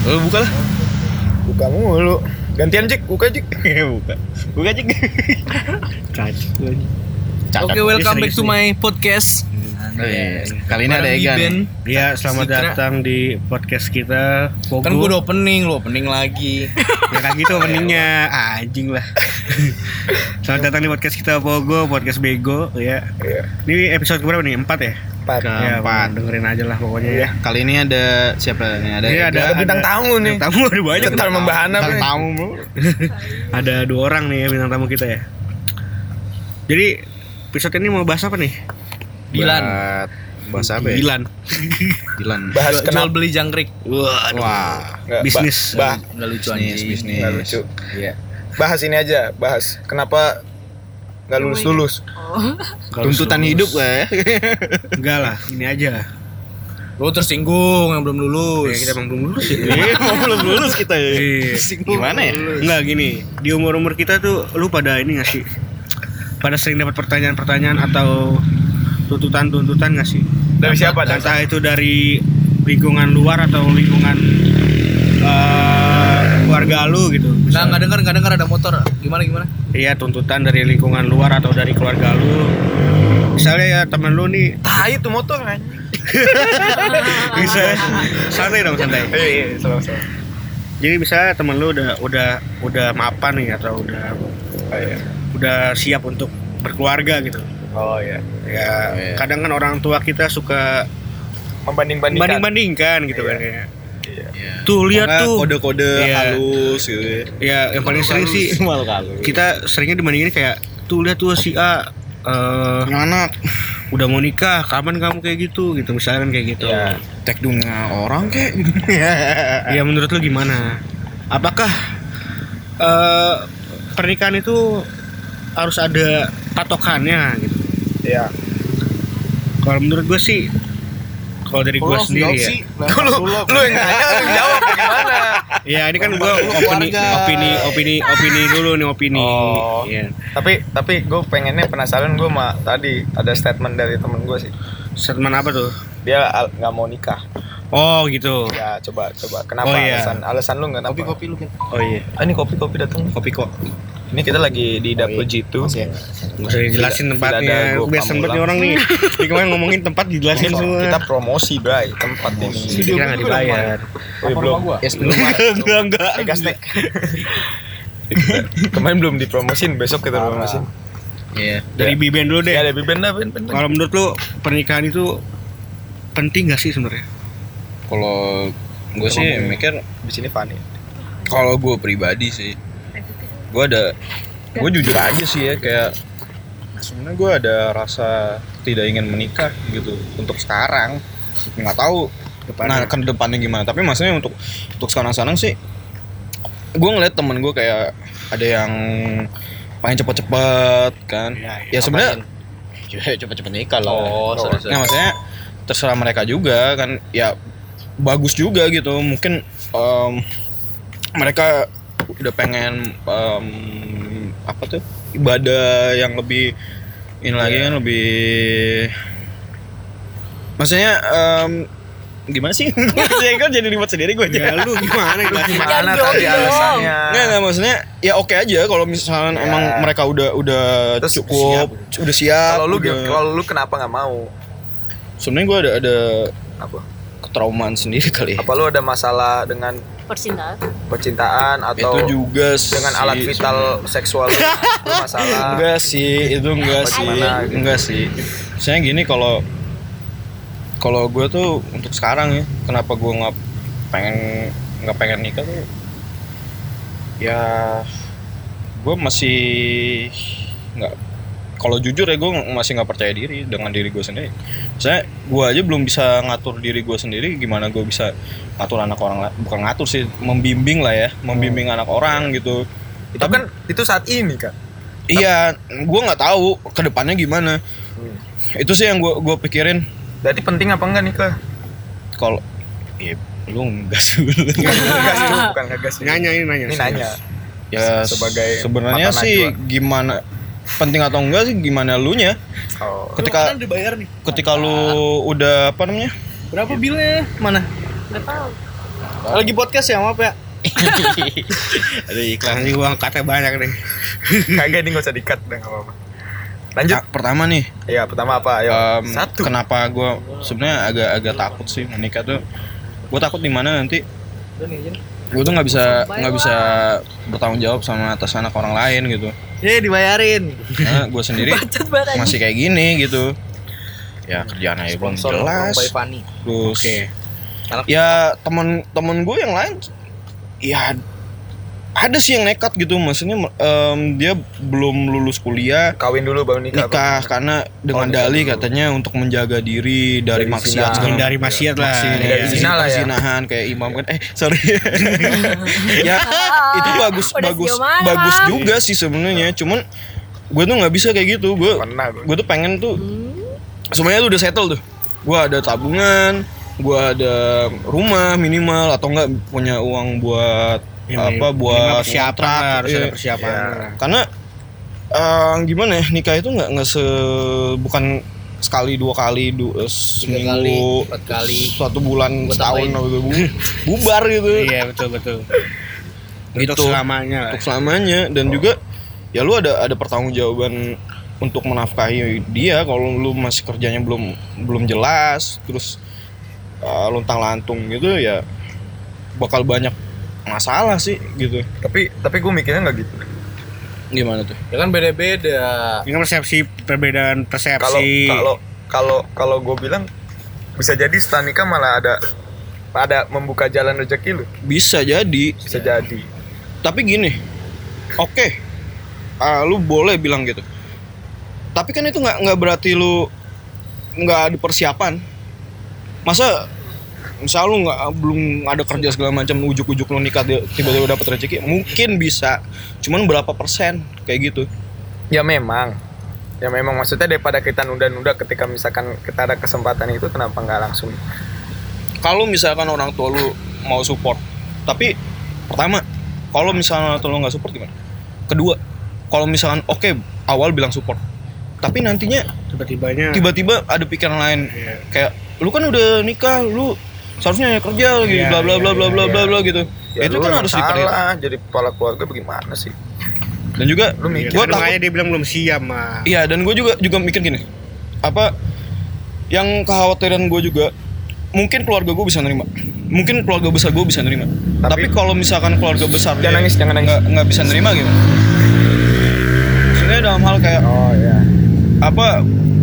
Lu buka lah. Buka mulu. Gantian Jik, buka Jik. buka. Buka cik. Kacau. Cacat. Oke, welcome back to my podcast. Oh, iya. Kali ini ada Bareng Egan. Iben. Ya, selamat Sikra. datang di podcast kita. Pogo. Kan gue udah opening, lu opening lagi. ya kayak gitu openingnya anjing lah. selamat datang di podcast kita Pogo, podcast Bego ya. Iya. Ini episode berapa nih? Empat ya? Empat. Ya, Keempat. dengerin aja lah pokoknya ya. Kali ini ada siapa nih? Ada Egan. ada- Ada bintang tamu nih. Bintang tamu ada banyak. Central membahana Bintang tamu ada dua orang nih ya bintang tamu kita ya. Jadi episode ini mau bahas apa nih? Dilan. Buat- Bahasa apa ya? Dilan. Dilan. Bahas Jual, jual kenapa? beli jangkrik. Wah, Wah. Bisnis. Bah, bah, Nggak lucu anjing. bisnis. nggak lucu. Iya. Bahas ini aja, bahas kenapa nggak lulus lulus. Kalau Tuntutan lulus. hidup lah ya. Enggak lah, ini aja. Lu tersinggung yang belum lulus. Ya, kita emang belum lulus ya. Iya, mau belum lulus kita ya. Iya. Gimana ya? Enggak gini, di umur-umur kita tuh lu pada ini gak sih? Pada sering dapat pertanyaan-pertanyaan atau tuntutan-tuntutan gak sih? Dari siapa? Dari Entah itu dari lingkungan luar atau lingkungan eh, keluarga lu gitu. Nggak, nggak dengar, nggak dengar ada motor. Gimana gimana? Iya, tuntutan dari lingkungan luar atau dari keluarga lu. Misalnya ya temen lu nih Tai itu motor anjing. bisa santai dong santai. Iya, iya. Jadi misalnya temen lu udah udah udah mapan nih atau udah Oh iya. udah siap untuk berkeluarga gitu. Oh iya. Ya, Oh, iya. kadang kan orang tua kita suka Membanding-bandingkan. banding-bandingkan gitu Iya. kan ya. Iya. Tuh lihat tuh. Kode-kode Iya. halus gitu ya. Ya, yang paling sering sih Malu halus. kita seringnya dibandingin kayak tuh lihat tuh si A eh Punya anak. udah mau nikah, kapan kamu kayak gitu gitu misalnya kan kayak gitu. Iya. Tek dunia orang kek. Ya menurut lu gimana? Apakah eh pernikahan itu harus ada patokannya gitu? Iya. Kalau menurut gue sih kalau dari gue sendiri ya. Lu lu yang nanya lu yang jawab gimana? Ya ini kan gue opini, opini opini opini dulu nih opini. Oh. Iya. Tapi tapi gue pengennya penasaran gue mah tadi ada statement dari temen gue sih. Statement apa tuh? Dia nggak mau nikah. Oh gitu. Ya coba coba. Kenapa Oh, iya. alasan alasan lu nggak Kopi kopi lu kan. Oh iya. Ah, ini kopi kopi datang. Kopi kok. Ini kita lagi di dapur jitu. Ya? Nggak usah dijelasin tempatnya. Biasa sempet nih pamulang. orang nih. Di kemarin ngomongin tempat dijelasin semua. kita promosi bray tempat ini. Kira nggak dibayar. Oh, iya, belum. Yes, belum. Enggak enggak. Eh, gas tek. Kemarin belum dipromosin, besok kita promosin. Iya. Dari Biben dulu deh. Ya ada biben dah. Kalau menurut lu pernikahan itu penting gak sih sebenarnya? Kalau gue sih mikir Di sini Fani. kalau gue pribadi sih gue ada gue jujur aja sih ya kayak sebenarnya gue ada rasa tidak ingin menikah gitu untuk sekarang. Nggak tahu nah ke depannya gimana. Tapi maksudnya untuk untuk sekarang sekarang sih gue ngeliat temen gue kayak ada yang pengen cepet-cepet kan. Iya, ya iya. sebenarnya ya cepet-cepet nikah lah. Oh, sorry, sorry. nah maksudnya terserah mereka juga kan. Ya bagus juga gitu. Mungkin em, mereka udah pengen em, apa tuh ibadah yang lebih ini lagi kan lebih maksudnya em, gimana sih gue kan jadi ribet sendiri gue Ya aja lu gimana jelasin? Gimana tadi alasannya? Nggak, nggak maksudnya ya oke aja kalau misalnya Ya. emang mereka udah udah Terus cukup udah siap Kalau lu udah- kalau lu kenapa nggak mau? sebenarnya gue ada ada Apa? ketraumaan sendiri kali ya Apa lu ada masalah dengan percintaan percintaan atau itu juga sih dengan alat vital seksual lu lu masalah? enggak sih itu enggak sih gitu? enggak sih saya gini kalau kalau gue tuh untuk sekarang ya kenapa gue nggak pengen nggak pengen nikah tuh ya gue masih nggak kalau jujur ya gue masih nggak percaya diri dengan diri gue sendiri saya gue aja belum bisa ngatur diri gue sendiri gimana gue bisa ngatur anak orang bukan ngatur sih membimbing lah ya membimbing anak orang gitu Itu kan itu saat ini kan. Iya, gue nggak tahu ke depannya gimana. Itu sih yang gue gue pikirin. Berarti penting apa enggak nikah? Kalau, ya lu enggak sih. Ngegas bukan ngegas. Nanya ini nanya. Ini nanya. ya Sebagai sebenarnya sih najwa. gimana penting atau enggak sih gimana lu nya. Oh. Ketika dibayar nih. ketika lu udah apa namanya? Berapa bilnya? Mana? nggak tahu Lagi podcast ya apa ya? Ada iklan sih gua angkatnya banyak nih. Kagak ini nggak usah dikat nggak apa-apa. Lanjut. Ah, pertama nih Iya pertama apa? Ayo. em, Satu. kenapa gue sebenarnya agak agak takut sih menikah tuh gue takut di mana nanti gue tuh nggak bisa nggak bisa bertanggung jawab sama atas anak orang lain gitu. Eh dibayarin. karena gue sendiri masih kayak gini gitu. Ya kerjaan aja belum jelas. terus Oke. ya temen temen gue yang lain ya ada sih yang nekat gitu maksudnya em, dia belum lulus kuliah Kawin dulu baru nikah. nikah karena dengan nikah dalih dulu. katanya untuk menjaga diri dari, Dari maksiat Hindari maksiat lah. Maksiat, Iya. Dari zina lah ya. perzinahan kayak imam kan eh sorry ya itu bagus Udah bagus bagus juga sih sebenarnya cuman gue tuh nggak bisa kayak gitu gue gue. tuh pengen tuh semuanya tuh udah settle tuh gue ada tabungan gue ada rumah minimal atau enggak punya uang buat Ya, apa minimal buat persiapan harus iya. ada persiapan. Iya. lah. karena eh, gimana ya nikah itu nggak nggak se bukan sekali dua kali du, eh, kali, seminggu empat kali. suatu bulan setahun bu- bubar gitu Iya betul betul. Gitu. Untuk selamanya lah. untuk selamanya dan juga ya lu ada ada pertanggungjawaban untuk menafkahi dia kalau lu masih kerjanya belum belum jelas terus uh, luntang lantung gitu ya bakal banyak masalah sih gitu Tapi tapi gue mikirnya nggak gitu. gimana tuh Ya kan beda-beda. Ini kan persepsi perbedaan persepsi. kalau kalau kalau gue bilang bisa jadi setelah nikah malah ada ada membuka jalan rezeki lu. bisa jadi Bisa jadi. tapi gini oke ah, lu boleh bilang gitu tapi kan itu nggak nggak berarti lu nggak ada persiapan masa misal lu nggak belum ada kerja segala macam ujuk-ujuk lu nikah tiba-tiba dapat rezeki mungkin bisa. Cuman berapa persen? Kayak gitu. Ya memang. Ya memang. Maksudnya daripada kita nunda-nunda ketika misalkan kita ada kesempatan itu kenapa nggak langsung? Kalau misalkan orang tua lu mau support tapi pertama kalau misalnya orang tua lu nggak support gimana? Kedua kalau misalkan oke awal bilang support tapi nantinya tiba-tibanya tiba-tiba ada pikiran lain. Iya. kayak lu kan udah nikah lu seharusnya kerja lagi Iya, bla bla iya, bla bla iya, bla iya. bla bla gitu. Ya, itu kan harus diperhatikan salah jadi kepala keluarga bagaimana sih? Dan juga lu mikir. gua Kan makanya dia bilang belum siap mah. iya dan gue juga juga mikir gini. Apa yang kekhawatiran gue juga mungkin keluarga gue bisa nerima. Mungkin keluarga besar gue bisa nerima. Tapi, Tapi- kalau misalkan keluarga besar Jangan nangis, jangan nangis. nggak bisa nerima gimana? Sebenarnya dalam hal kayak oh ya apa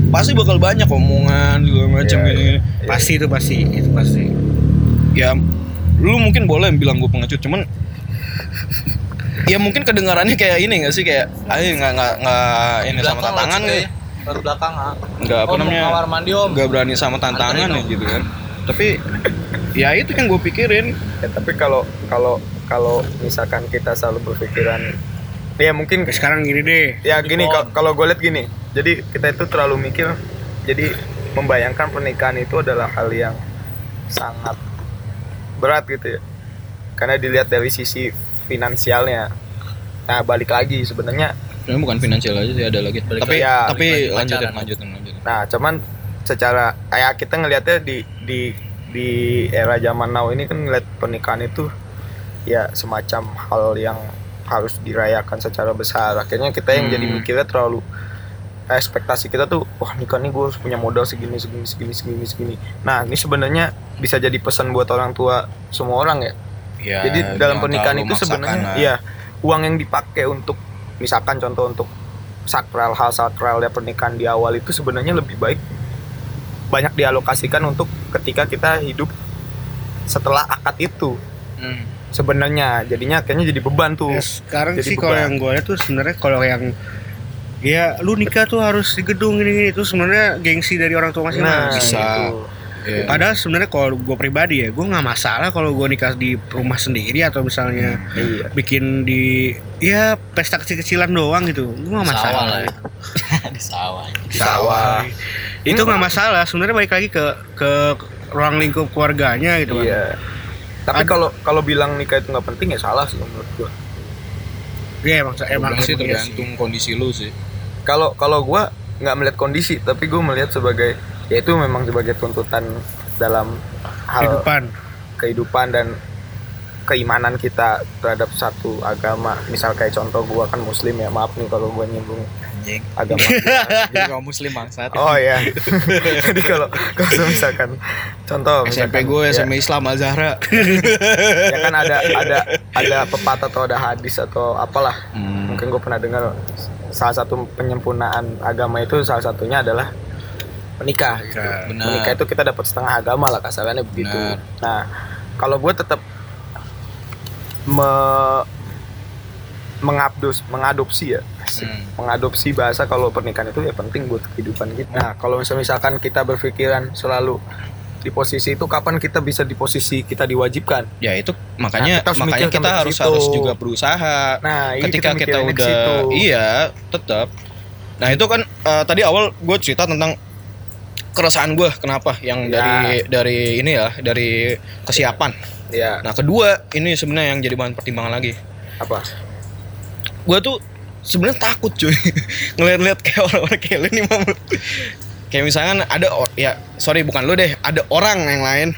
pasti bakal banyak omongan segala macam Iya, gini, Pasti itu pasti, itu pasti. ya lu mungkin boleh bilang gue pengecut cuman ya mungkin kedengarannya kayak ini gak sih? Kayak ayo nggak nggak nggak ini sama tantangan nih. cuy. Baru belakang ah. nggak apa Om, namanya? kamar mandi om. nggak berani sama tantangan ya gitu kan. Tapi ya itu yang gue pikirin. Ya, tapi kalau kalau kalau misalkan kita selalu berpikiran ya mungkin sekarang gini deh. ya gini kalau gue lihat gini jadi kita itu terlalu mikir. Jadi membayangkan pernikahan itu adalah hal yang sangat berat gitu ya. Karena dilihat dari sisi finansialnya. Nah balik lagi sebenarnya ini bukan finansial aja sih ada lagi. Balik tapi lagi. Ya, tapi lanjutin lanjutin lanjutin. nah cuman secara kayak kita ngelihatnya di di di era zaman now ini kan ngeliat pernikahan itu ya semacam hal yang harus dirayakan secara besar. Akhirnya kita yang jadi Hmm. mikirnya terlalu ekspektasi kita tuh wah nikah nih gue harus punya modal segini segini segini segini segini. Nah ini sebenarnya bisa jadi pesan buat orang tua semua orang ya. Ya, jadi dalam pernikahan itu sebenarnya iya uang yang dipakai untuk misalkan contoh untuk sakral hal sakral ya pernikahan di awal itu sebenarnya lebih baik banyak dialokasikan untuk ketika kita hidup setelah akad itu. Hmm. sebenarnya jadinya kayaknya jadi beban tuh. Ya, sekarang Jadi sih kalau yang gue tuh sebenarnya kalau yang ya lu nikah tuh harus di gedung ini itu sebenarnya gengsi dari orang tua nah masing-masing. bisa. itu. Iya. Padahal sebenarnya kalau gue pribadi ya, gue nggak masalah kalau gue nikah di rumah sendiri atau misalnya iya bikin di ya pesta kecil-kecilan doang gitu, gue nggak Sawah masalah. lah ya. di sawah. di sawah Itu nggak masalah. Sebenarnya balik lagi ke ke ruang lingkup keluarganya gitu kan. iya tapi kalau kalau bilang nikah itu nggak penting ya salah sih menurut gua Iya emang emang Emang sih iya tergantung kondisi lu sih kalau kalau gua nggak melihat kondisi tapi gue melihat sebagai ya itu memang sebagai tuntutan dalam hal kehidupan. kehidupan dan keimanan kita terhadap satu agama misal kayak contoh gua kan muslim ya maaf nih kalau gua nyinggung Anjing. agama Jadi kaum muslim bangsat. oh ya jadi kalau kalau misalkan contoh SMP misalkan, gue ya, SMP Islam Al Zahra ya kan ada ada ada pepatah atau ada hadis atau apalah Hmm. mungkin gue pernah dengar salah satu penyempurnaan agama itu salah satunya adalah menikah gitu. Benar. menikah itu kita dapat setengah agama lah kasarannya begitu Benar. nah kalau gue tetap me mengabdus mengadopsi ya. Hmm. mengadopsi bahasa kalau pernikahan itu ya penting buat kehidupan kita nah kalau misal- misalkan kita berpikiran selalu di posisi itu kapan kita bisa di posisi kita diwajibkan ya itu makanya Nah, kita harus makanya kita harus situ. harus juga berusaha nah iya, ketika kita, ke udah situ. iya tetap nah itu kan eh, tadi awal gue cerita tentang keresahan gue kenapa yang Ya. dari dari ini ya dari kesiapan ya nah kedua ini sebenarnya yang jadi bahan pertimbangan lagi apa gue tuh sebenarnya takut cuy ngeliat-liat kayak orang-orang kayak lu nih Mam. Kayak misalkan ada or- ya sorry bukan lu deh ada orang yang lain.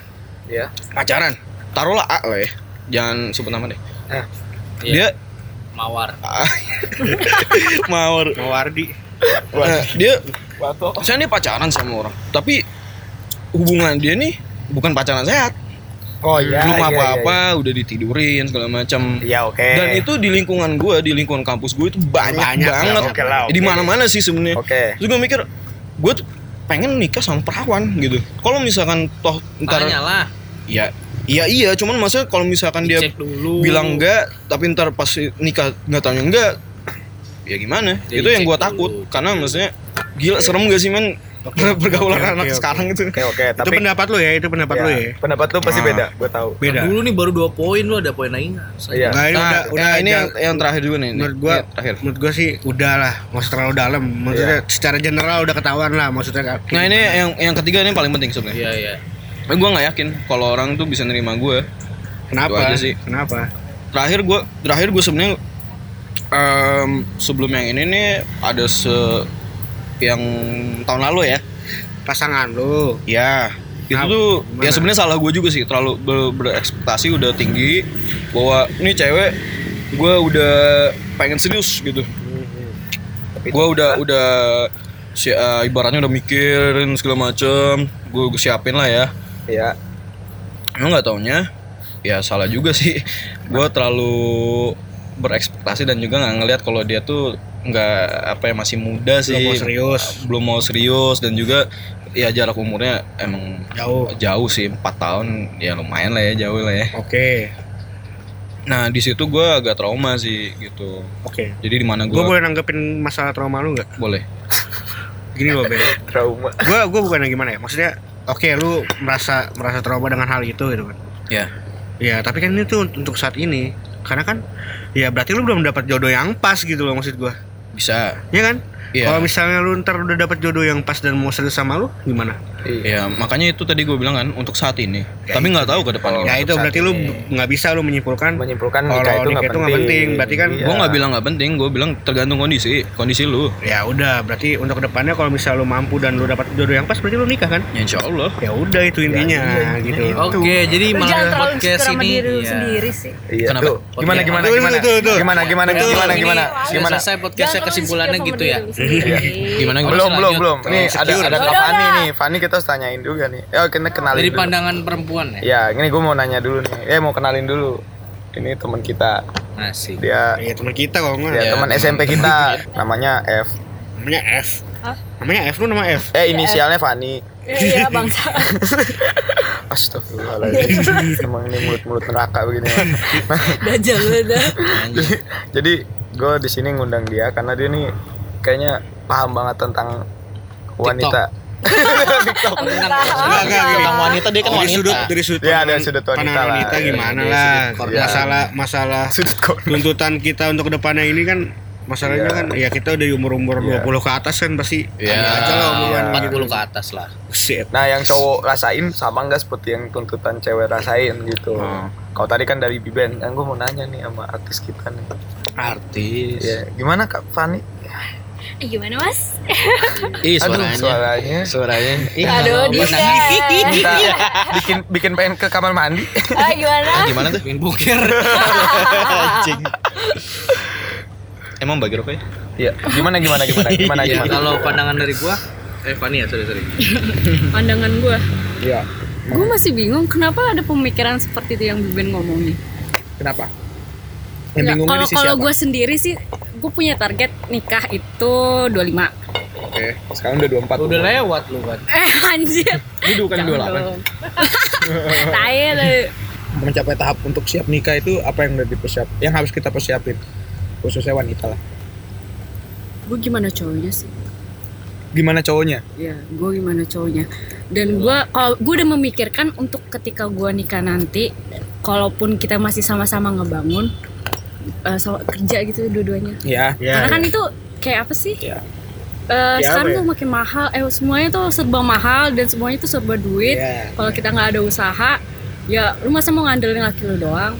Ya pacaran taruhlah A lah ya jangan sebut nama deh. Eh. Iya. dia Mawar. mawar. Mawardi. Nah, dia Wato. misalnya dia pacaran sama orang tapi hubungan dia nih bukan pacaran sehat. Oh iya belum iya, apa-apa udah ditidurin segala macam. Iya oke. Dan itu di lingkungan gue di lingkungan kampus gue itu banyak, Banyak, banget. oke lah, oke. di mana-mana sih sebenarnya. Oke. Terus gue mikir gue tuh pengen nikah sama perawan gitu kalau misalkan toh ntar lah. ya iya iya cuman maksudnya kalau misalkan dia Cek dulu. bilang enggak tapi ntar pas nikah nggak tanya enggak ya gimana Jadi itu yang gue takut karena maksudnya gila serem gak sih men pergaulan oke, anak oke, sekarang itu oke oke itu tapi pendapat lu ya itu pendapat ya, lu ya pendapat lu pasti Ah. beda gue tahu beda Dulu nih baru dua poin lu ada poin nggak? Iya. Nah, ini nah, udah udah ya, ini yang, yang terakhir juga nih ini. menurut gua Ini terakhir menurut gua sih udah lah nggak usah terlalu dalam maksudnya secara general udah ketahuan lah maksudnya nah ini yang yang ketiga ini paling penting sebenarnya Iya iya. gue nggak yakin kalau orang tuh bisa nerima gue kenapa Itu aja sih. kenapa terakhir gue terakhir gue sebenarnya em, sebelum yang ini nih ada se yang tahun lalu ya? Pasangan lu. Ya itu Nah, tuh gimana? ya sebenarnya salah gue juga sih terlalu ber- berekspektasi udah tinggi bahwa ini cewek gue udah pengen serius gitu. Tapi gue udah udah si, eh, ibaratnya udah mikirin segala macem gue siapin lah ya. Ya emang nggak taunya ya salah juga sih. Gue terlalu berekspektasi dan juga nggak ngelihat kalau dia tuh nggak apa ya masih muda sih. Belum mau serius. belum mau serius dan juga ya jarak umurnya emang jauh. jauh sih empat tahun ya lumayan lah ya jauh lah ya. Oke. Nah di situ gue agak trauma sih gitu. Oke. Jadi di mana gue gua boleh nanggepin masalah trauma lu nggak? Boleh. Gini loh Ben trauma. Gua gua bukan yang gimana ya? Maksudnya oke lu merasa merasa trauma dengan hal itu gitu kan? Ya. Ya tapi kan ini tuh untuk saat ini. Karena kan ya berarti lu belum dapat jodoh yang pas gitu loh maksud gua bisa. Ya kan? Iya. kalau misalnya lu ntar udah dapat jodoh yang pas dan mau serius sama lu gimana iya ya makanya itu tadi gue bilang kan untuk saat ini Ya tapi nggak tahu ke depan ya itu berarti lu nggak bisa lu menyimpulkan menyimpulkan Kalau nikah itu nggak penting. penting, berarti kan Iya. gue nggak bilang nggak penting gue bilang tergantung kondisi kondisi lu ya udah berarti untuk ke depannya kalau misal lu mampu dan lu dapat jodoh yang pas berarti lu nikah kan ya insya Allah ya udah itu intinya iya, gitu. Oke, jadi terlalu podcast ini iya. sendiri sih. Iya Kenapa? tuh. Gimana gimana Tuh, gimana? tuh, tuh. Gimana gimana gimana ini gimana? sudah Gimana? selesai podcastnya kesimpulannya gitu ya. Gimana gimana Belum belum belum. Nih ada ada Fani lah. nih. Fani kita harus tanyain juga nih. Ya kita kenalin Dari dulu. pandangan perempuan ya. Ya, ini gue mau nanya dulu nih. Eh mau kenalin dulu. Ini teman kita. Asik. Dia ya teman kita kalau nggak ya Ya, teman teman. SMP kita. Namanya F. namanya F Hah? namanya F lu nama F Eh inisialnya Fani. Iya bangsa. Astagfirullahaladzim. Emang ini mulut-mulut neraka begini. Dajjal lu dah. Anjing. Jadi gue di sini ngundang dia karena dia nih kayaknya paham banget tentang wanita. Tentang wanita dia kan dari wanita. sudut dari sudut Ya, dari sudut wanita lah. wanita Ya, gimana dari lah masalah masalah Sudut tuntutan kita untuk ke depannya ini kan masalahnya Iya. kan ya kita udah di umur-umur Iya. 20 ke atas kan pasti Iya. ada aja lah omongan Iya. 40 ke atas lah. Shit. Nah yang cowok rasain sama nggak seperti yang tuntutan cewek rasain gitu. Oh. Kalau tadi kan dari Biben, yang gue mau nanya nih sama artis kita nih. artis Ya, gimana Kak Fani? Eh, gimana mas? Ih, Aduh, suaranya. suaranya. Suaranya. Ih, Aduh, pandangan- Kita bikin bikin pengen ke kamar mandi. Ah, gimana? Gimana tuh? Pengen boker. Anjing. Emang bagi rokoknya? Iya. Gimana gimana gimana gimana Ya, gimana. kalau pandangan dari gua Eh, Fani ya, sorry, sorry. Pandangan gue. Iya. Gue masih bingung kenapa ada pemikiran seperti itu yang Biben ngomongin. Kenapa? Yang Kalau kalau gue sendiri sih, gue punya target nikah itu 25 Oke, sekarang udah 24. Udah lewat lu kan. Eh anjir. Ini bukan Jangan dong. Tanya deh. mencapai tahap untuk siap nikah itu apa yang udah dipersiap yang harus kita persiapin khususnya wanita lah Gue gimana cowoknya sih? gimana cowoknya Ya, gue gimana cowoknya. Dan gue kalau gue udah memikirkan untuk ketika gue nikah nanti, kalaupun kita masih sama-sama ngebangun, eh, sama- kerja gitu dua-duanya. ya Ya, Karena kan itu kayak apa sih? Ya. Eh, Ya, sekarang ya? tuh makin mahal. Eh semuanya tuh serba mahal dan semuanya tuh serba duit. ya Kalau kita nggak ada usaha, ya lu masa mau ngandelin laki lu doang?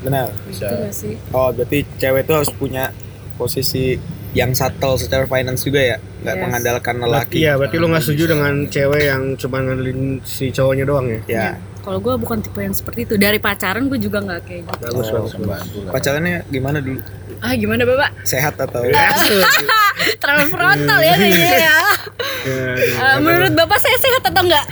benar Gitu gak sih? oh berarti cewek itu harus punya posisi yang subtle secara finance juga ya nggak Yes. mengandalkan lelaki iya, berarti lu nggak setuju dengan cewek yang cuma ngandelin si cowoknya doang ya? ya Kalau gue bukan tipe yang seperti itu. Dari pacaran gue juga nggak kayak gitu. Bagus, Oh, bagus, bagus. pacarannya gimana dulu Ah gimana bapak? sehat atau Terlalu frontal ya kayaknya ya. Ya, Eh, menurut bapak saya sehat atau enggak?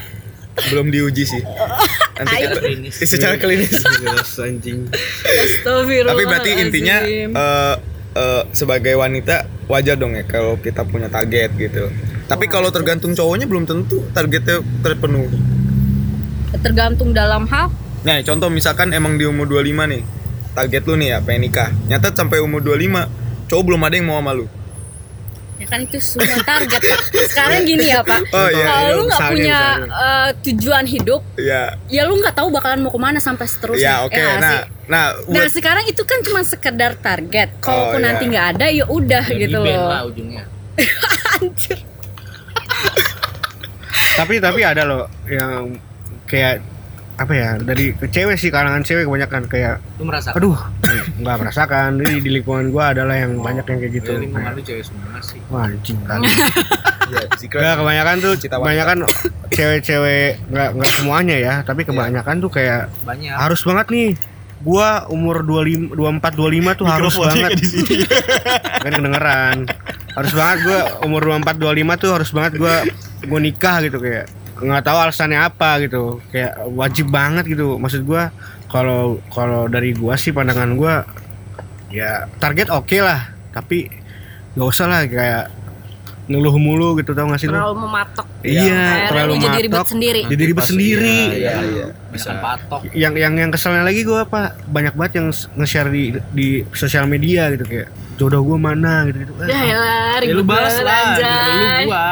belum diuji sih nanti kita Klinis. secara klinis jelas anjing. Astagfirullah. tapi berarti intinya eh, eh, sebagai wanita wajar dong ya kalau kita punya target gitu tapi kalau tergantung cowoknya belum tentu targetnya terpenuhi tergantung dalam hal Nah, contoh misalkan emang di umur 25 nih. Target lu nih ya pengen nikah. Nyata sampai umur 25 cowok belum ada yang mau sama lu. ya kan itu semua target pak sekarang gini ya pak Oh, iya, kalau iya, lu nggak punya misalnya. eh, tujuan hidup Ya. ya lu nggak tahu bakalan mau ke mana sampai seterusnya Ya, oke. nggak nah, sih? nah, nah buat sekarang itu kan cuma sekedar target kalaupun iya. nanti nggak ada ya udah Jadi gitu loh lah ujungnya. Anjir. tapi tapi ada loh yang kayak apa ya dari ke cewek sih kalangan cewek kebanyakan kayak Lu merasa aduh nggak merasakan. Di, di lingkungan gua adalah yang banyak yang kayak gitu. Gitu. lingkungan lu cewek semua sih. wah anjing. Kan ya. Nggak, kebanyakan tuh Cita kebanyakan cewek-cewek nggak nggak semuanya ya tapi kebanyakan tuh kayak Banyak. harus banget nih gua umur 25 24 25 tuh harus banget. kan kedengeran. Harus banget gua umur 24 25 tuh harus banget gua gua nikah gitu kayak nggak tahu alasannya apa gitu. Kayak wajib banget gitu. Maksud gua kalau kalau dari gua sih pandangan gua ya target oke lah. Tapi nggak usah lah kayak ngeluh mulu gitu tau gak sih lu terlalu mematok. Iya Akhirnya terlalu lu jadi ribet sendiri. Jadi ribet sendiri. Iya, iya. Bisa patok. yang yang yang keselnya lagi gue apa? Banyak banget yang nge-share di di sosial media gitu kayak jodoh gue mana? gitu gitu ya ya Ya ribet lu balas banget, lah, lu gua.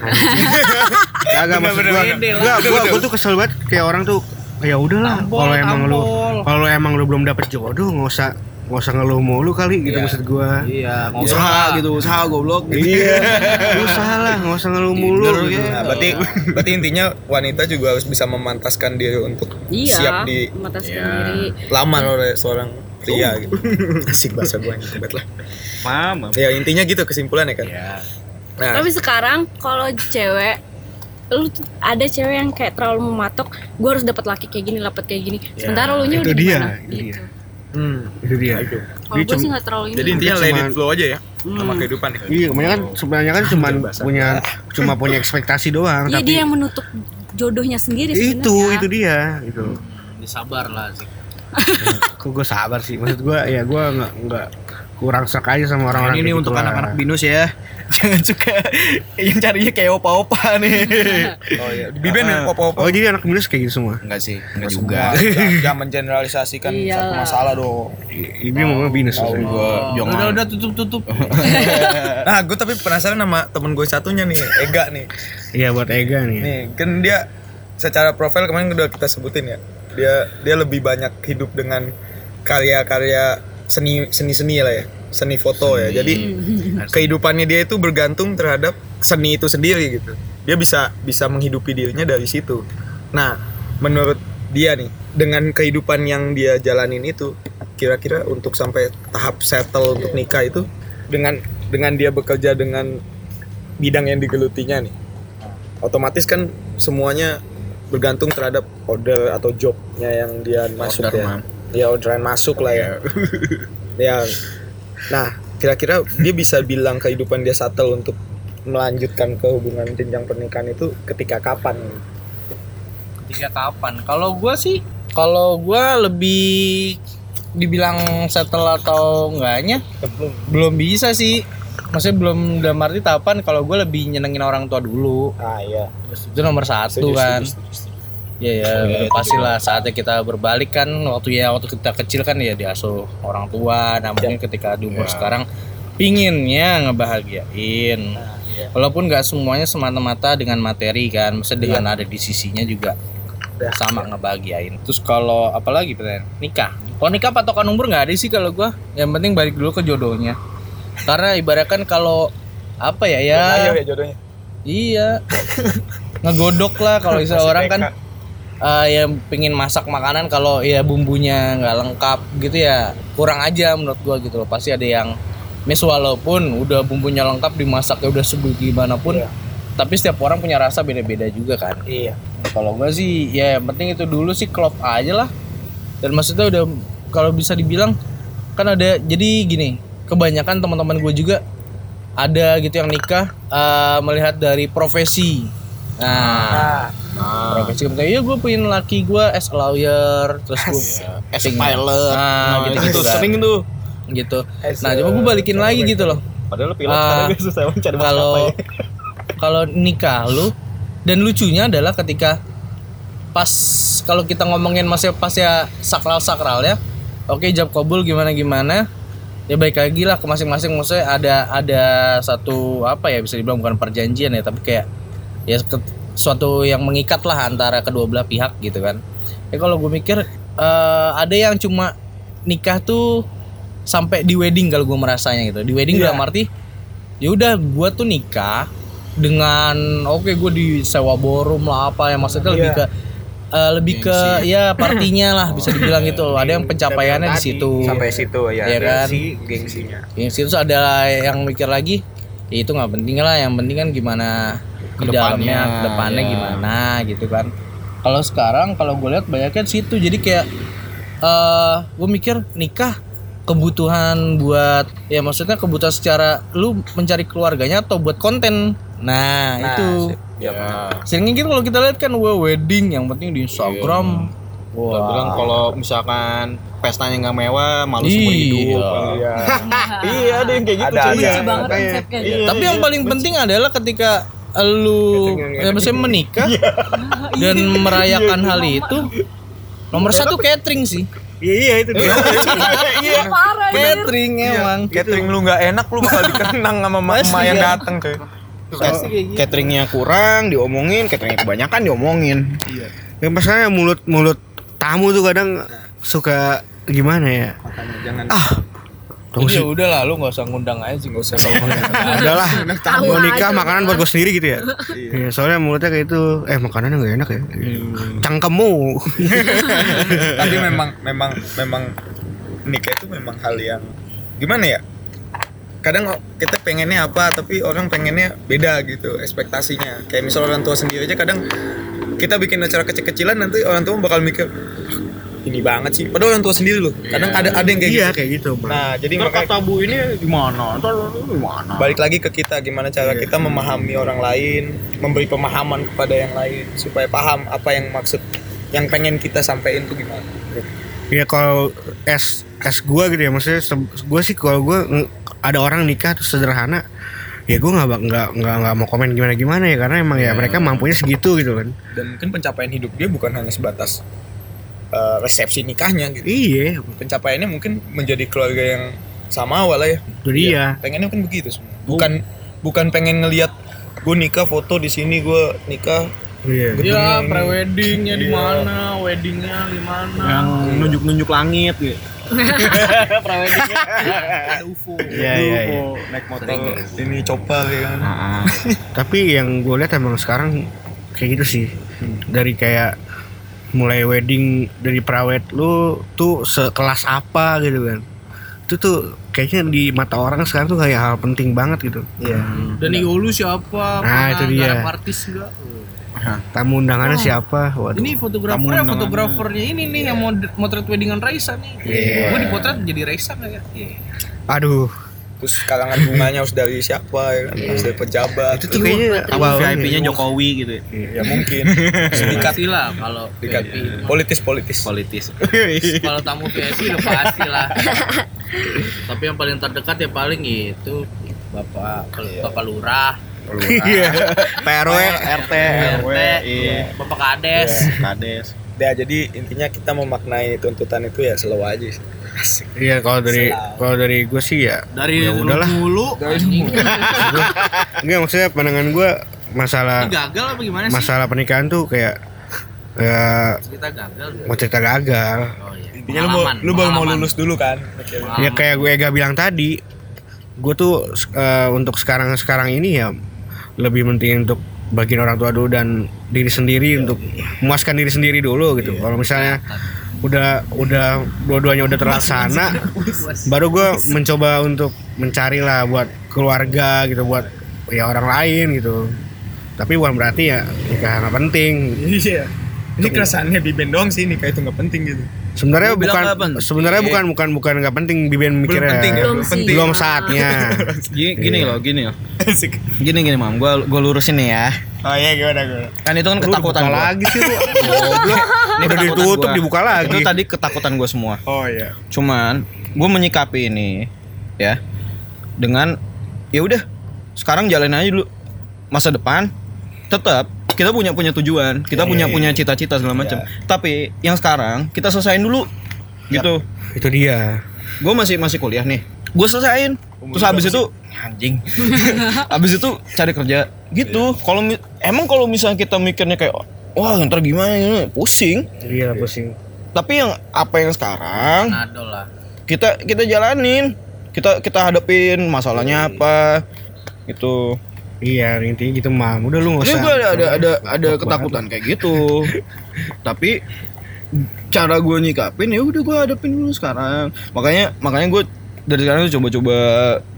Gak maksud gue Pede lah. Gak gue gue tuh kesel banget kayak orang tuh ya udahlah kalau emang lu kalau emang lu belum dapet jodoh nggak usah nggak usah ngeluh mulu kali gitu Iya. maksud gue Iya, Usaha gitu, usaha goblok. iya lu usaha lah nggak usah ngeluh mulu gitu. gitu. Nah, berarti berarti intinya wanita juga harus bisa memantaskan diri untuk iya siap di mata Iya. sendiri lamar oleh seorang pria gitu. Asik bahasa gue hebat lah. Mama. Ya intinya gitu kesimpulannya kan. Iya. Nah, Tapi sekarang kalau cewek lu ada cewek yang kayak terlalu mematok gue harus dapat laki kayak gini dapat kayak gini sementara lu nya itu udah dia, itu gitu dia. hmm. itu dia kalau Dia gue cum- sih nggak terlalu ini Jadi intinya let it Cuman- flow aja ya sama Hmm. kehidupan ya. iya kebanyakan sebenarnya kan cuman bahasa. punya cuma punya ekspektasi doang iya tapi dia yang menutup jodohnya sendiri itu sebenarnya. itu dia itu Disabar lah sih. kok gue sabar sih maksud gue ya gue nggak nggak kurang serk aja sama orang-orang ini untuk gitu lah. anak-anak binus ya. Jangan suka yang carinya kayak opa-opa nih. Oh iya, di Biben ya oh opo-opo. jadi anak minus kayak gitu semua Enggak sih, enggak juga. Jangan, mengeneralisasikan Iyalah. satu masalah dong. Ini mau binus maksudnya. Gua jangan. Udah udah tutup tutup. Nah, gue tapi penasaran sama temen gue satunya nih, Ega nih. iya buat Ega nih Nih, kan dia secara profil kemarin udah kita sebutin ya. Dia dia lebih banyak hidup dengan karya-karya seni seni-seni lah ya. Seni foto ya. Jadi kehidupannya dia itu bergantung terhadap seni itu sendiri gitu. Dia bisa bisa menghidupi dirinya dari situ. Nah, menurut dia nih, dengan kehidupan yang dia jalanin itu, kira-kira untuk sampai tahap settle untuk nikah itu dengan dengan dia bekerja dengan bidang yang digelutinya nih otomatis kan semuanya bergantung terhadap order atau jobnya yang dia masuk ya Orderan. ya orderan masuk lah ya ya nah kira-kira dia bisa bilang kehidupan dia settle untuk melanjutkan ke hubungan jenjang pernikahan itu ketika kapan Ketika kapan? Kalau gua sih, kalau gua lebih dibilang settle atau enggaknya belum belum bisa sih. Maksudnya belum dalam arti tahapan kalau gue lebih nyenengin orang tua dulu ah iya itu nomor satu Setuju, kan setuju, setuju, setuju. Iya ya, iya, itu pastilah saatnya kita berbalik kan waktu ya waktu kita kecil kan ya diasuh orang tua. Nah mungkin ketika di umur Ya. sekarang pinginnya ngebahagiain. Nah, iya. Walaupun nggak semuanya semata-mata dengan materi kan, maksudnya dengan ada di sisinya juga Ya, sama ngebahagiain. Terus kalau apalagi pertanyaan nikah. Kalau nikah patokan umur nggak ada sih kalau gua. Yang penting balik dulu ke jodohnya. Karena ibaratkan kalau apa ya ya Ayo ya jodohnya iya ngegodok lah kalau istilah orang kan TK. eh, yang pengen masak makanan kalau ya bumbunya nggak lengkap gitu ya kurang aja menurut gua gitu loh pasti ada yang mis walaupun udah bumbunya lengkap dimasaknya udah sebagaimanapun Iya. tapi setiap orang punya rasa beda-beda juga kan iya kalau gua sih ya yang penting itu dulu sih klop aja lah dan maksudnya udah kalau bisa dibilang kan ada jadi gini kebanyakan teman-teman gue juga ada gitu yang nikah eh, melihat dari profesi nah. Nah profesi kayak iya gue pengen laki gue as a lawyer. Terus gue as a pilot. Nah, gitu, gitu, itu kan. sering tuh. Gitu. As nah coba gue balikin lagi gitu loh. Padahal pilot Ah, sekarang gue susah mencari kalau maskapai. kalau nikah lu dan lucunya adalah ketika pas kalau kita ngomongin masih pas ya sakral sakral ya oke jawab kabul gimana gimana ya baik lagi lah ke masing-masing. Maksudnya ada ada satu apa ya bisa dibilang bukan perjanjian ya tapi kayak ya suatu yang mengikat lah antara kedua belah pihak gitu kan. Ya kalau gue mikir eh, ada yang cuma nikah tuh sampai di wedding kalau gue merasanya gitu. Di wedding dalam arti ya udah gue tuh nikah dengan oke gue di sewa ballroom lah apa ya maksudnya lebih Iya. ke eh, lebih ke ya partinya lah bisa dibilang gitu ada yang pencapaiannya di situ. sampai situ ya Iya kan? gengsi gengsinya. Yang situ ada yang mikir lagi ya itu nggak penting lah yang penting kan gimana di Ke depannya, dalamnya depannya ya. gimana gitu kan. Kalau sekarang kalau gue lihat banyak kan situ. Jadi kayak eh gue mikir nikah kebutuhan buat ya maksudnya kebutuhan secara lu mencari keluarganya atau buat konten. Nah, Nah, itu. ya, seringnya gitu kalau kita lihat kan wedding yang penting di Instagram Gua bilang kalau misalkan pestanya nggak mewah malu seumur Iya. hidup. Iya. Iya ada yang kayak gitu Ada, ada. Benci banget konsepnya Iya. gitu. Tapi yang paling penting adalah ketika lu ya maksudnya menikah dan merayakan hal itu nomor satu catering sih. Iya iya itu dia. iya. Catering emang. Catering lu nggak enak lu bakal dikenang sama mama yang ya. datang kayak gitu. cateringnya kurang diomongin. Cateringnya kebanyakan diomongin. Yang masalahnya mulut mulut tamu tuh kadang suka gimana ya? makanya jangan Ah, tunggu sih. ya udah lah lu nggak usah ngundang aja sih nggak usah Udah lah, mau nikah makanan buat gue sendiri gitu ya. Iya, soalnya mulutnya kayak itu, eh makanannya nggak enak ya. Cangkemmu. tapi memang memang memang nikah itu memang hal yang gimana ya kadang kita pengennya apa tapi orang pengennya beda gitu ekspektasinya kayak misal orang tua sendiri aja kadang kita bikin acara kecil-kecilan nanti orang tua bakal mikir "Ah, ini banget sih. Padahal orang tua sendiri loh kadang ada ada yang kayak Iya gitu. kayak gitu. Bang. nah jadi Ntar makanya kata bu ini gimana? Ntar gimana? Balik lagi ke kita gimana cara kita memahami orang lain memberi pemahaman kepada yang lain supaya paham apa yang maksud yang pengen kita sampaikan tuh gimana. Ya kalau es es gue gitu ya, maksudnya gue sih kalau gue ada orang nikah terus sederhana, ya gue nggak nggak nggak nggak mau komen gimana gimana ya karena emang ya mereka mampunya segitu gitu kan. dan mungkin pencapaian hidup dia bukan hanya sebatas uh, resepsi nikahnya gitu. Iya, pencapaiannya mungkin menjadi keluarga yang sama awal ya. Itu dia. pengennya kan begitu semua. Bukan bukan pengen ngelihat gue nikah foto di sini gue nikah. Iya. ya preweddingnya di mana weddingnya di mana. Yang nunjuk-nunjuk langit gitu preweddingnya ada UFO Iya iya. iya. naik motor ini coba ya kan Tapi yang gue lihat emang sekarang kayak gitu sih. Dari kayak mulai wedding dari prawet lu tuh sekelas apa gitu kan. Itu tuh kayaknya di mata orang sekarang tuh kayak hal penting banget gitu. Iya. Dan ego lu siapa? Nah, itu dia. artis enggak? Tamu undangannya siapa? Waduh. Ini fotografernya fotografernya ini nih yang mau motret weddingan Raisa nih. Iya. Gue dipotret jadi Raisa nggak ya? Iya. Aduh, Terus kalangan bunganya harus dari siapa ya kan? Harus dari pejabat. itu tuh kayaknya awal VIP-nya Jokowi gitu ya. ya mungkin. Pasti lah kalau Dekat VIP. politis-politis. politis. Kalau tamu VIP udah pasti lah. Tapi yang paling terdekat ya paling itu Bapak Bapak Lurah, Iya. PRW, RT, RT, Bapak Kades. Kades. Ya, jadi intinya kita memaknai tuntutan itu ya slow aja sih. Iya, kalau dari kalau dari gue sih ya Dari ya dulu udahlah. dulu. Enggak maksudnya pandangan gue masalah Ini gagal apa gimana sih? masalah pernikahan tuh kayak ya Kita gagal. mau cerita gagal. Oh iya. Intinya lu, lu baru mau lulus dulu kan. Pengalaman. Ya kayak gue Ega bilang tadi, gue tuh eh, untuk sekarang sekarang ini ya lebih penting untuk bagian orang tua dulu dan diri sendiri untuk memuaskan diri sendiri dulu gitu. Kalau misalnya udah udah dua-duanya udah terlaksana, baru gue mencoba untuk mencari lah buat keluarga gitu, buat ya orang lain gitu. Tapi bukan berarti ya nikah nggak penting. Iya. Ini keresahannya Biben doang sih nikah itu nggak penting gitu. Sebenarnya bukan penting. sebenarnya bukan bukan bukan nggak penting Biben mikirnya. penting ya, Belum belum sih. penting. Belum saatnya. Gini, gini loh, gini loh. Gini gini mam, gua gua lurusin nih ya. Oh iya gimana gimana. Kan itu kan Lu ketakutan gua. lagi sih lu. Goblok. Ini Udah ditutup, gua. dibuka lagi. Itu tadi ketakutan gua semua. Oh iya. Cuman gue menyikapi ini ya dengan ya udah sekarang jalanin aja dulu masa depan tetap kita punya punya tujuan kita punya punya cita-cita segala macam. Tapi yang sekarang kita selesain dulu gitu. Itu dia. gue masih masih kuliah nih. Gue selesain terus habis itu anjing. Habis itu cari kerja gitu. Kalau mi- emang kalau misalnya kita mikirnya kayak wah ntar gimana ini? Pusing. Iya pusing. tapi yang apa yang sekarang Nado lah. kita kita jalanin. Kita kita hadapin masalahnya apa gitu Iya intinya gitu mam. Udah lu nggak ini usah. gue ada ada ada ada ketakutan kayak gitu tapi cara gue nyikapin ya udah gue hadapin dulu sekarang makanya makanya gue dari sekarang tuh coba-coba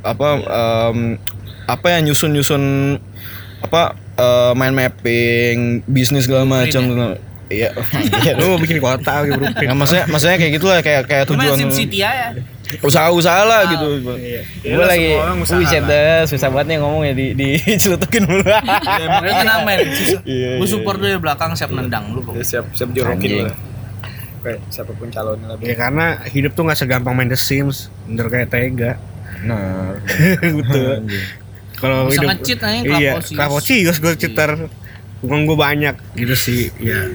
apa em, apa ya nyusun nyusun apa eh, mind mapping bisnis segala macam iya banget. Lu mau bikin kota gitu. Ya, maksudnya maksudnya kayak gitu lah kayak kayak Cuma tujuan SimCity ya. Usaha-usaha lah gitu. Ya, Gue lagi semua orang usaha Buset dah, susah banget nih ngomongnya di di celutukin mulu. Makanya tenang men. Iya, Gue support lu di belakang siap nendang lu. Ya, siap siap jorokin lah. Oke, siapa pun calonnya lah. Ya karena hidup tuh nggak segampang main The Sims. Bener kayak tega. Nah, Betul. Kalau Bisa hidup nge-cheat aja Iya. Klaposius gue cheater. Bukan gue banyak gitu sih. Ya.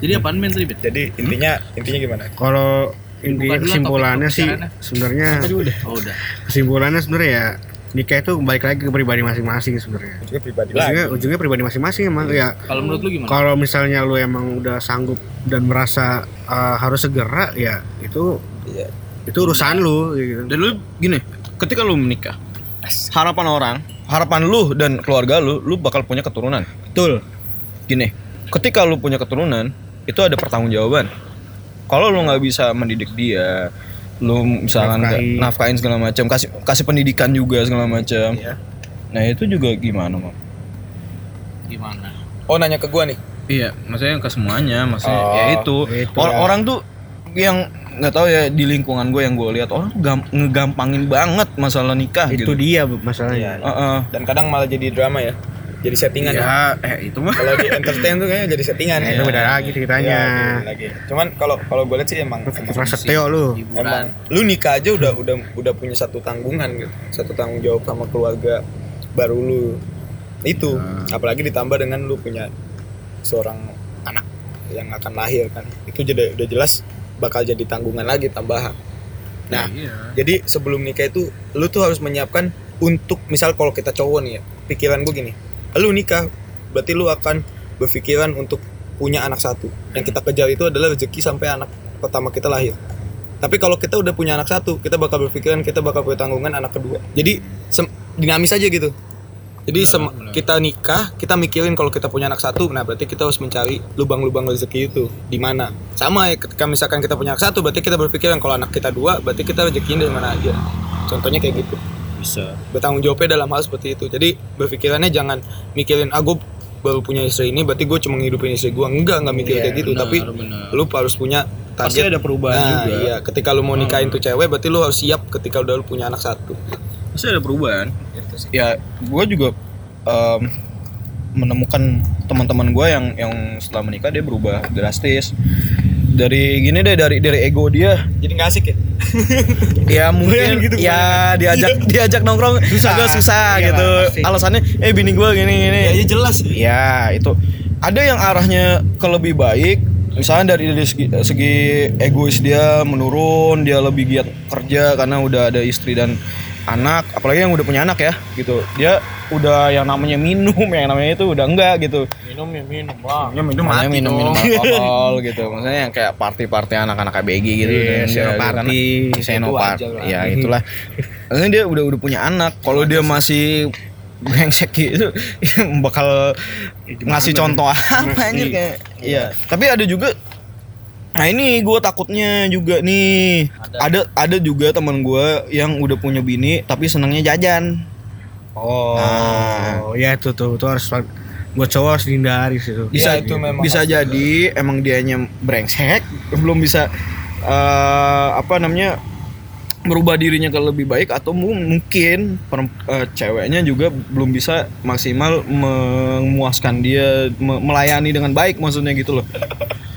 Jadi apaan men tadi Bet? Jadi intinya intinya gimana? Kalau inti kesimpulannya sih sebenarnya Oh udah. kesimpulannya sebenarnya ya nikah itu balik lagi ke pribadi masing-masing sebenarnya. Juga pribadi Ujungnya, lagi. ujungnya pribadi masing-masing emang ya. Kalau menurut lu gimana? Kalau misalnya lu emang udah sanggup dan merasa uh, harus segera ya itu Iya. itu urusan lu gitu. dan lu gini, ketika lu menikah, harapan orang, harapan lu dan keluarga lu, lu bakal punya keturunan. Betul. Gini, ketika lu punya keturunan, itu ada pertanggungjawaban. Kalau lu nggak bisa mendidik dia, lu misalkan Nafkahi. nafkain segala macam, kasih kasih pendidikan juga segala macam. Iya. Nah itu juga gimana, Mam? Gimana? Oh nanya ke gua nih. Iya, maksudnya ke semuanya, maksudnya Oh, ya itu. itu Or- ya. Orang tuh yang nggak tahu ya di lingkungan gue yang gue lihat orang gam- ngegampangin banget masalah nikah itu gitu. dia masalahnya. Iya. Heeh. Dan kadang malah jadi drama ya. Jadi settingan ya. Ya, eh itu mah. Kalau di entertain tuh kayaknya jadi settingan. Nah, itu beda lagi ceritanya. Iya, beda lagi. Cuman kalau kalau gue lihat sih emang emang, Prasetyo lu. emang lu nikah aja udah udah udah punya satu tanggungan gitu. Satu tanggung jawab sama keluarga baru lu. Itu apalagi ditambah dengan lu punya seorang anak yang akan lahir kan. Itu jadi udah jelas bakal jadi tanggungan lagi tambahan. Nah, jadi sebelum nikah itu lu tuh harus menyiapkan untuk misal kalau kita cowok nih ya, pikiran gue gini. Lu nikah berarti lu akan berpikiran untuk punya anak satu. Yang kita kejar itu adalah rezeki sampai anak pertama kita lahir. Tapi kalau kita udah punya anak satu, kita bakal berpikiran kita bakal punya tanggungan anak kedua. Jadi dinamis aja gitu. Jadi sem- kita nikah, kita mikirin kalau kita punya anak satu, nah berarti kita harus mencari lubang-lubang rezeki itu di mana. Sama ya ketika misalkan kita punya anak satu, berarti kita berpikiran kalau anak kita dua, berarti kita rezekinya dari mana aja. contohnya kayak gitu bisa. Bertanggung jawabnya dalam hal seperti itu. Jadi berpikirannya jangan mikirin ah gue baru punya istri ini berarti gue cuma ngidupin istri gue enggak nggak mikir Iya, kayak gitu. benar, tapi benar. lu harus punya Pasti target ada perubahan Nah, juga. iya ketika lu mau nikahin tuh cewek berarti lu harus siap ketika udah lu punya anak satu. Pasti ada perubahan. Gitu ya gue juga em, menemukan teman-teman gue yang yang setelah menikah dia berubah drastis dari gini deh dari dari ego dia. Jadi nggak asik ya? Ya mungkin. Gitu, ya diajak diajak nongkrong Susah. agak susah Iyalah, gitu. pasti. alasannya eh bini gue gini gini. Ya, ya jelas ya itu. Ada yang arahnya ke lebih baik misalnya dari, dari segi, segi egois dia menurun dia lebih giat kerja karena udah ada istri dan anak apalagi yang udah punya anak ya gitu. Dia udah yang namanya minum yang namanya itu udah enggak gitu. Minum ya minum lah. ya minum mati minum minum alkohol gitu. Maksudnya yang kayak party party anak-anak ABG gitu Iya, dan dia- senoparty. karena- senoparty Itu aja lah. ya itulah. Maksudnya dia udah udah punya anak. Kalau dia masih brengsek gitu bakal ngasih contoh apa anjir kayak. Iya. Tapi ada juga nah ini gue takutnya juga nih. Ada. Ada juga teman gue yang udah punya bini tapi senangnya jajan. Oh, Nah. ya itu tuh, itu harus buat cowok harus dihindari sih itu. bisa Ya, itu memang bisa jadi emang dianya brengsek belum bisa eh, apa namanya merubah dirinya ke lebih baik atau mu- mungkin perem- eh, ceweknya juga belum bisa maksimal memuaskan dia me- melayani dengan baik maksudnya gitu loh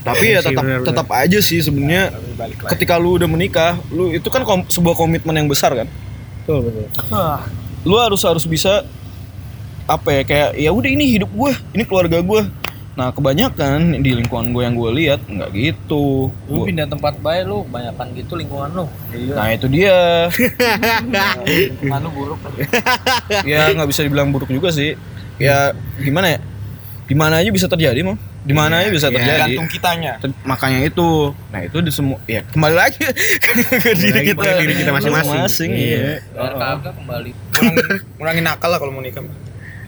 tapi ya Iya sih, tetap tetap aja sih sebenarnya ketika lu udah menikah lu itu kan kom- sebuah komitmen yang besar kan? Betul, betul. lu harus harus bisa apa ya kayak ya udah ini hidup gue ini keluarga gue nah kebanyakan di lingkungan gue yang gue lihat nggak gitu. Lu Gua- pindah tempat baik lu, banyakan gitu lingkungan lu. nah itu dia. Lingkungan lu buruk. ya nggak bisa dibilang buruk juga sih. Ya gimana ya? Di mana aja bisa terjadi mau di mana aja bisa Iya, terjadi gantung kitanya Ter- makanya itu nah itu di semua ya kembali lagi ke diri lagi kita ke diri kita masing-masing. masing Iya. iya Biar kagak kembali. kurangin, kurangin nakal lah kalau mau nikah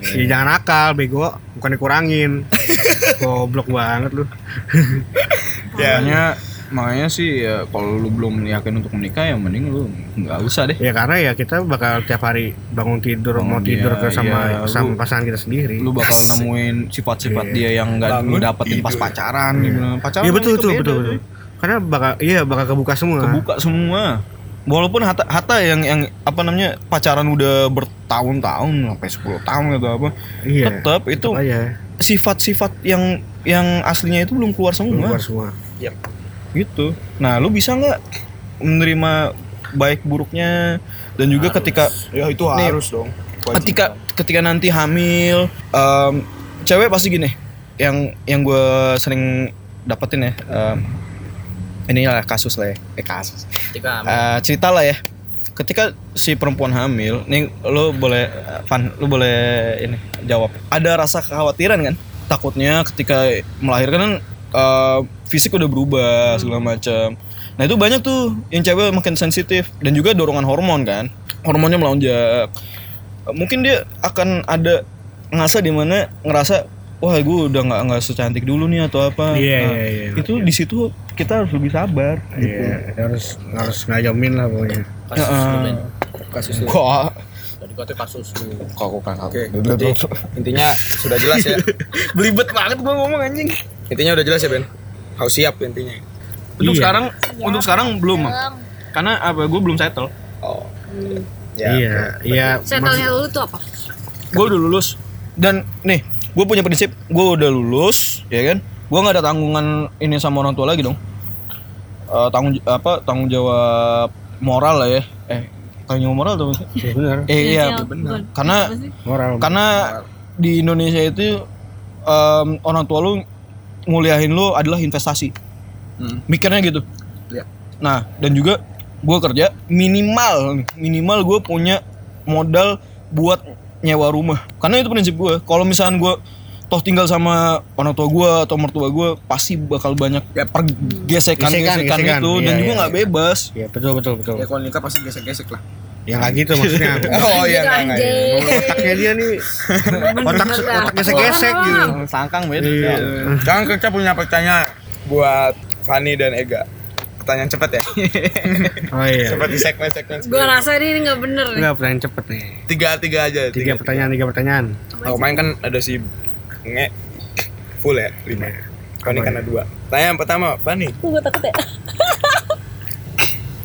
Ya, jangan nakal, bego, bukan dikurangin. Goblok banget lu. ya makanya makanya sih ya kalau lu belum yakin untuk menikah ya mending lu nggak usah deh Ya karena ya kita bakal tiap hari bangun tidur Bangun mau tidur dia, ke sama iya, sama lu- pasangan kita sendiri. lu bakal nemuin sifat-sifat Iya. dia yang nggak lu dapetin pas tidur. pacaran gitu. pacaran Iya betul itu betul beda, betul betul. Karena bakal iya bakal kebuka semua. kebuka semua walaupun Hatta Hatta yang yang apa namanya pacaran udah bertahun-tahun sampai 10 tahun atau apa Iya. tetap itu sifat-sifat yang yang aslinya itu belum keluar semua keluar semua. Gitu. Nah lu bisa nggak menerima baik buruknya? Dan juga ketika ya itu Nih, harus dong. Ketika ketika nanti hamil em, cewek pasti gini. Yang yang gue sering dapetin ya em, ini lah kasus lah ya. Eh kasus. Ketika Eh, cerita lah ya. Ketika si perempuan hamil nih lo boleh Van lo boleh ini jawab. Ada rasa kekhawatiran kan? Takutnya ketika melahirkan eh, fisik udah berubah segala macam nah itu banyak tuh yang cewek makin sensitif dan juga dorongan hormon kan hormonnya melonjak mungkin dia akan ada ngerasa di mana ngerasa wah gue udah nggak nggak secantik dulu nih atau apa Iya, Nah, iya, iya. itu di situ kita harus lebih sabar Iya, harus harus ngajamin lah pokoknya. kasus lu. Ben. kasus lu. kok Tadi katanya kasus lu. kok kan Oke, jadi intinya sudah jelas ya. belibet banget gua ngomong anjing Intinya udah jelas ya Ben. Harus siap intinya. untuk Iya. sekarang untuk sekarang belum Mam. karena apa gue belum settle Oh. Hmm. iya, iya. Settle-nya dulu tuh apa? gue udah lulus dan nih gue punya prinsip gue udah lulus ya kan gue nggak ada tanggungan ini sama orang tua lagi dong Eh, tanggung apa tanggung jawab moral lah ya eh tanggung jawab moral tuh Iya benar. eh iya Finansial, benar karena? Moral. karena di Indonesia itu em, orang tua lu nguliahin lu adalah investasi Hmm. mikirnya gitu Iya. nah dan juga gue kerja minimal minimal gue punya modal buat nyewa rumah karena itu prinsip gue kalau misalnya gue toh tinggal sama orang tua gue atau mertua gue pasti bakal banyak ya pergesekan Gesekan, gesekan gesekan. itu dan Iya, juga iya, nggak bebas Iya betul betul betul. Ya kalau nikah pasti gesek-gesek lah. Ya nggak gitu maksudnya. Oh iya enggak enggak. anjing. Otaknya dia nih otak otak gesek-gesek gitu. sangkang beda Iya. Sekarang kita punya pertanyaan buat Fani dan Ega. pertanyaan cepat ya. Oh iya. cepat di segmen-segmen. Gue rasa ini nggak bener nih. Enggak pertanyaan cepet nih. Tiga tiga aja. Tiga pertanyaan, tiga pertanyaan. Oh, main kan ada si nge full ya lima. Kau ini karena dua. Pertanyaan pertama, Fani. Gue takut ya.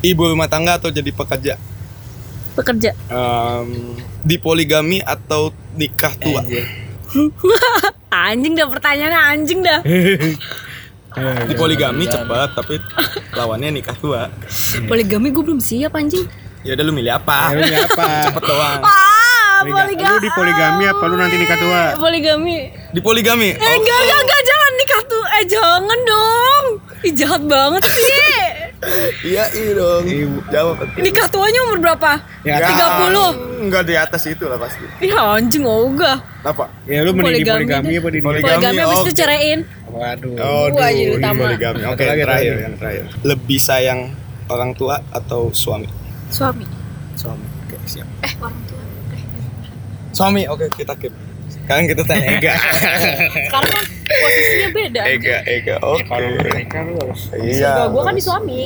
Ibu rumah tangga atau jadi pekerja? Pekerja. Em, di poligami atau nikah tua? Anjing dah pertanyaannya anjing dah. Di poligami cepat, tapi lawannya nikah tua. Poligami gue belum siap anjing. Ya udah lu milih apa? Ya, lu milih apa? Cepet doang. Ah, Poliga- poligami. Lu di poligami apa lu nanti nikah tua? Poligami. Di poligami. Eh, enggak, enggak, enggak, jangan nikah tuh. Eh, jangan dong. Ih, jahat banget sih. Iya, iya dong. Jawab. Nikah tuanya umur berapa? Ya, 30. Enggak di atas itu lah pasti. Ih, anjing ogah. Apa? Ya lu mending di Poligami poligami apa di Poligami. Poligami habis itu ceraiin. Waduh. Oh, Gua jadi utama. poligami. Oke, lagi, terakhir lagi. yang terakhir. Lebih sayang orang tua atau suami? Suami. Suami. Oke, siap. Eh, orang tua. Suami, oke kita keep. Sekarang kita tanya Ega. Sekarang kan posisinya beda. Ega, Ega. Oke. Iya. Surga gue kan di suami.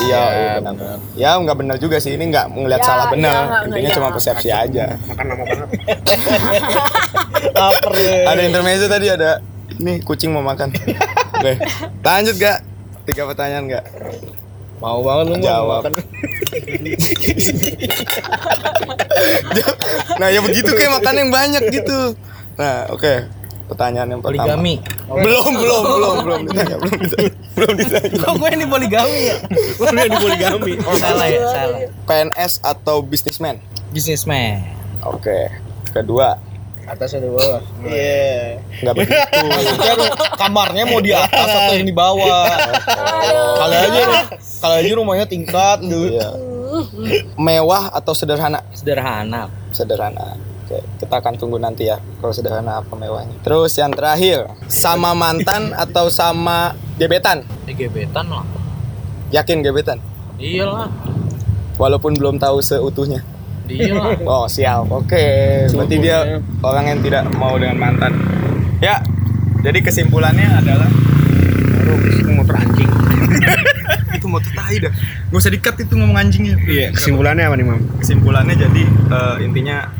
Iya, iya benar. Ya nggak benar juga sih. Ini nggak ngeliat Ya, salah iya, benar. nggak, Intinya iya. cuma persepsi aja. Makan lama banget. Laper ya. Ada intermezzo tadi ada. Nih kucing mau makan. Oke. Lanjut gak? Tiga pertanyaan gak? Mau banget lu Jawab. makan. nah ya begitu kayak makan yang banyak gitu. Nah oke. Pertanyaan yang pertama. Poligami. Belum, belum, belum, belum ditanya, belum ditanya, belum ditanya. Kok gue ini poligami ya? Yang di poligami. Oh, salah ya, salah. PNS atau bisnismen? Businessman. Oke. Kedua, Atas atau bawah? Iya. nggak begitu. kamarnya mau di atas atau yang di bawah? Kali aja, kali aja rumahnya tingkat dulu. Iya. Mewah atau sederhana? Sederhana. Sederhana. Oke, kita akan tunggu nanti ya kalau sederhana apa mewahnya. Terus yang terakhir, sama mantan atau sama gebetan? Eh, gebetan lah. Yakin gebetan? Iyalah. Walaupun belum tahu seutuhnya. Iyalah. Oh, siap. Oke. Berarti dia orang yang tidak mau dengan mantan. Ya. Jadi kesimpulannya adalah Baru itu motor anjing. itu mau tai dah. Gak usah dikat itu ngomong anjingnya. Iya, kesimpulannya apa nih, Mam? kesimpulannya jadi eh, intinya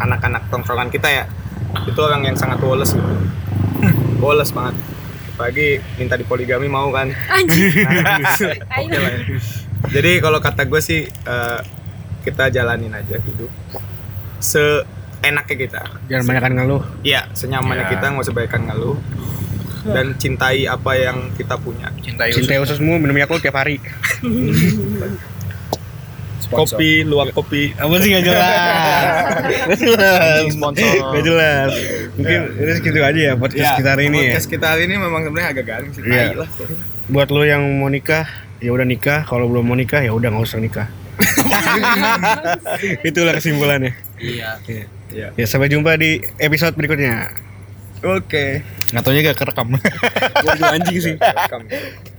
anak-anak tongkrongan kita ya itu orang yang sangat woles gitu. woles banget pagi minta di poligami mau kan Anjing. Oke lah ya. jadi kalau kata gue sih eh, kita jalanin aja hidup seenaknya kita Jangan banyakan ngeluh. iya senyamannya Ya. kita nggak usah banyak ngeluh dan cintai apa yang kita punya Cintai Cintai ususmu minum Yakult tiap hari. kopi luang kopi Apa sih gak jelas? Sponsor. Gak jelas. Mungkin ini segitu aja ya podcast kita hari ini ya. podcast kita hari ini memang sebenarnya agak garing sih Iya. lah Buat lo yang mau nikah, ya udah nikah. Kalau belum mau nikah, ya udah nggak usah nikah. Itulah kesimpulannya. Iya. Iya. Iya. Ya sampai jumpa di episode berikutnya. oke Nggak taunya gak kerekam. Gue anjing sih. Welcome.